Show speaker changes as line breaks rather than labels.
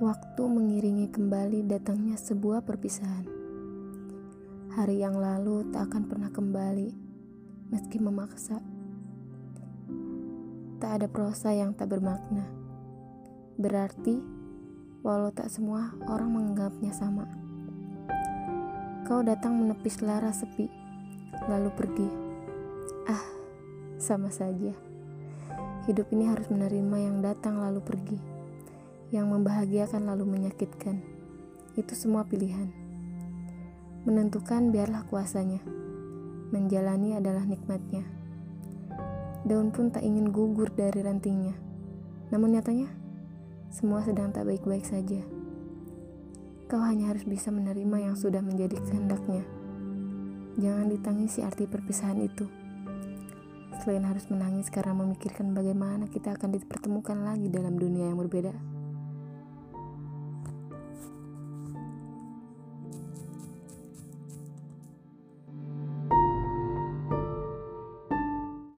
Waktu mengiringi kembali datangnya sebuah perpisahan. Hari yang lalu tak akan pernah kembali, meski memaksa. Tak ada prosa yang tak bermakna. Berarti, walau tak semua orang menganggapnya sama. Kau datang menepis lara sepi, lalu pergi. Ah, sama saja. Hidup ini harus menerima yang datang lalu pergi, yang membahagiakan lalu menyakitkan. Itu semua pilihan. Menentukan biarlah kuasanya. Menjalani adalah nikmatnya. Daun pun tak ingin gugur dari rantingnya. Namun nyatanya, semua sedang tak baik-baik saja. Kau hanya harus bisa menerima yang sudah menjadi kehendaknya. Jangan ditangisi arti perpisahan itu. Selain harus menangis karena memikirkan bagaimana kita akan dipertemukan lagi dalam dunia yang berbeda.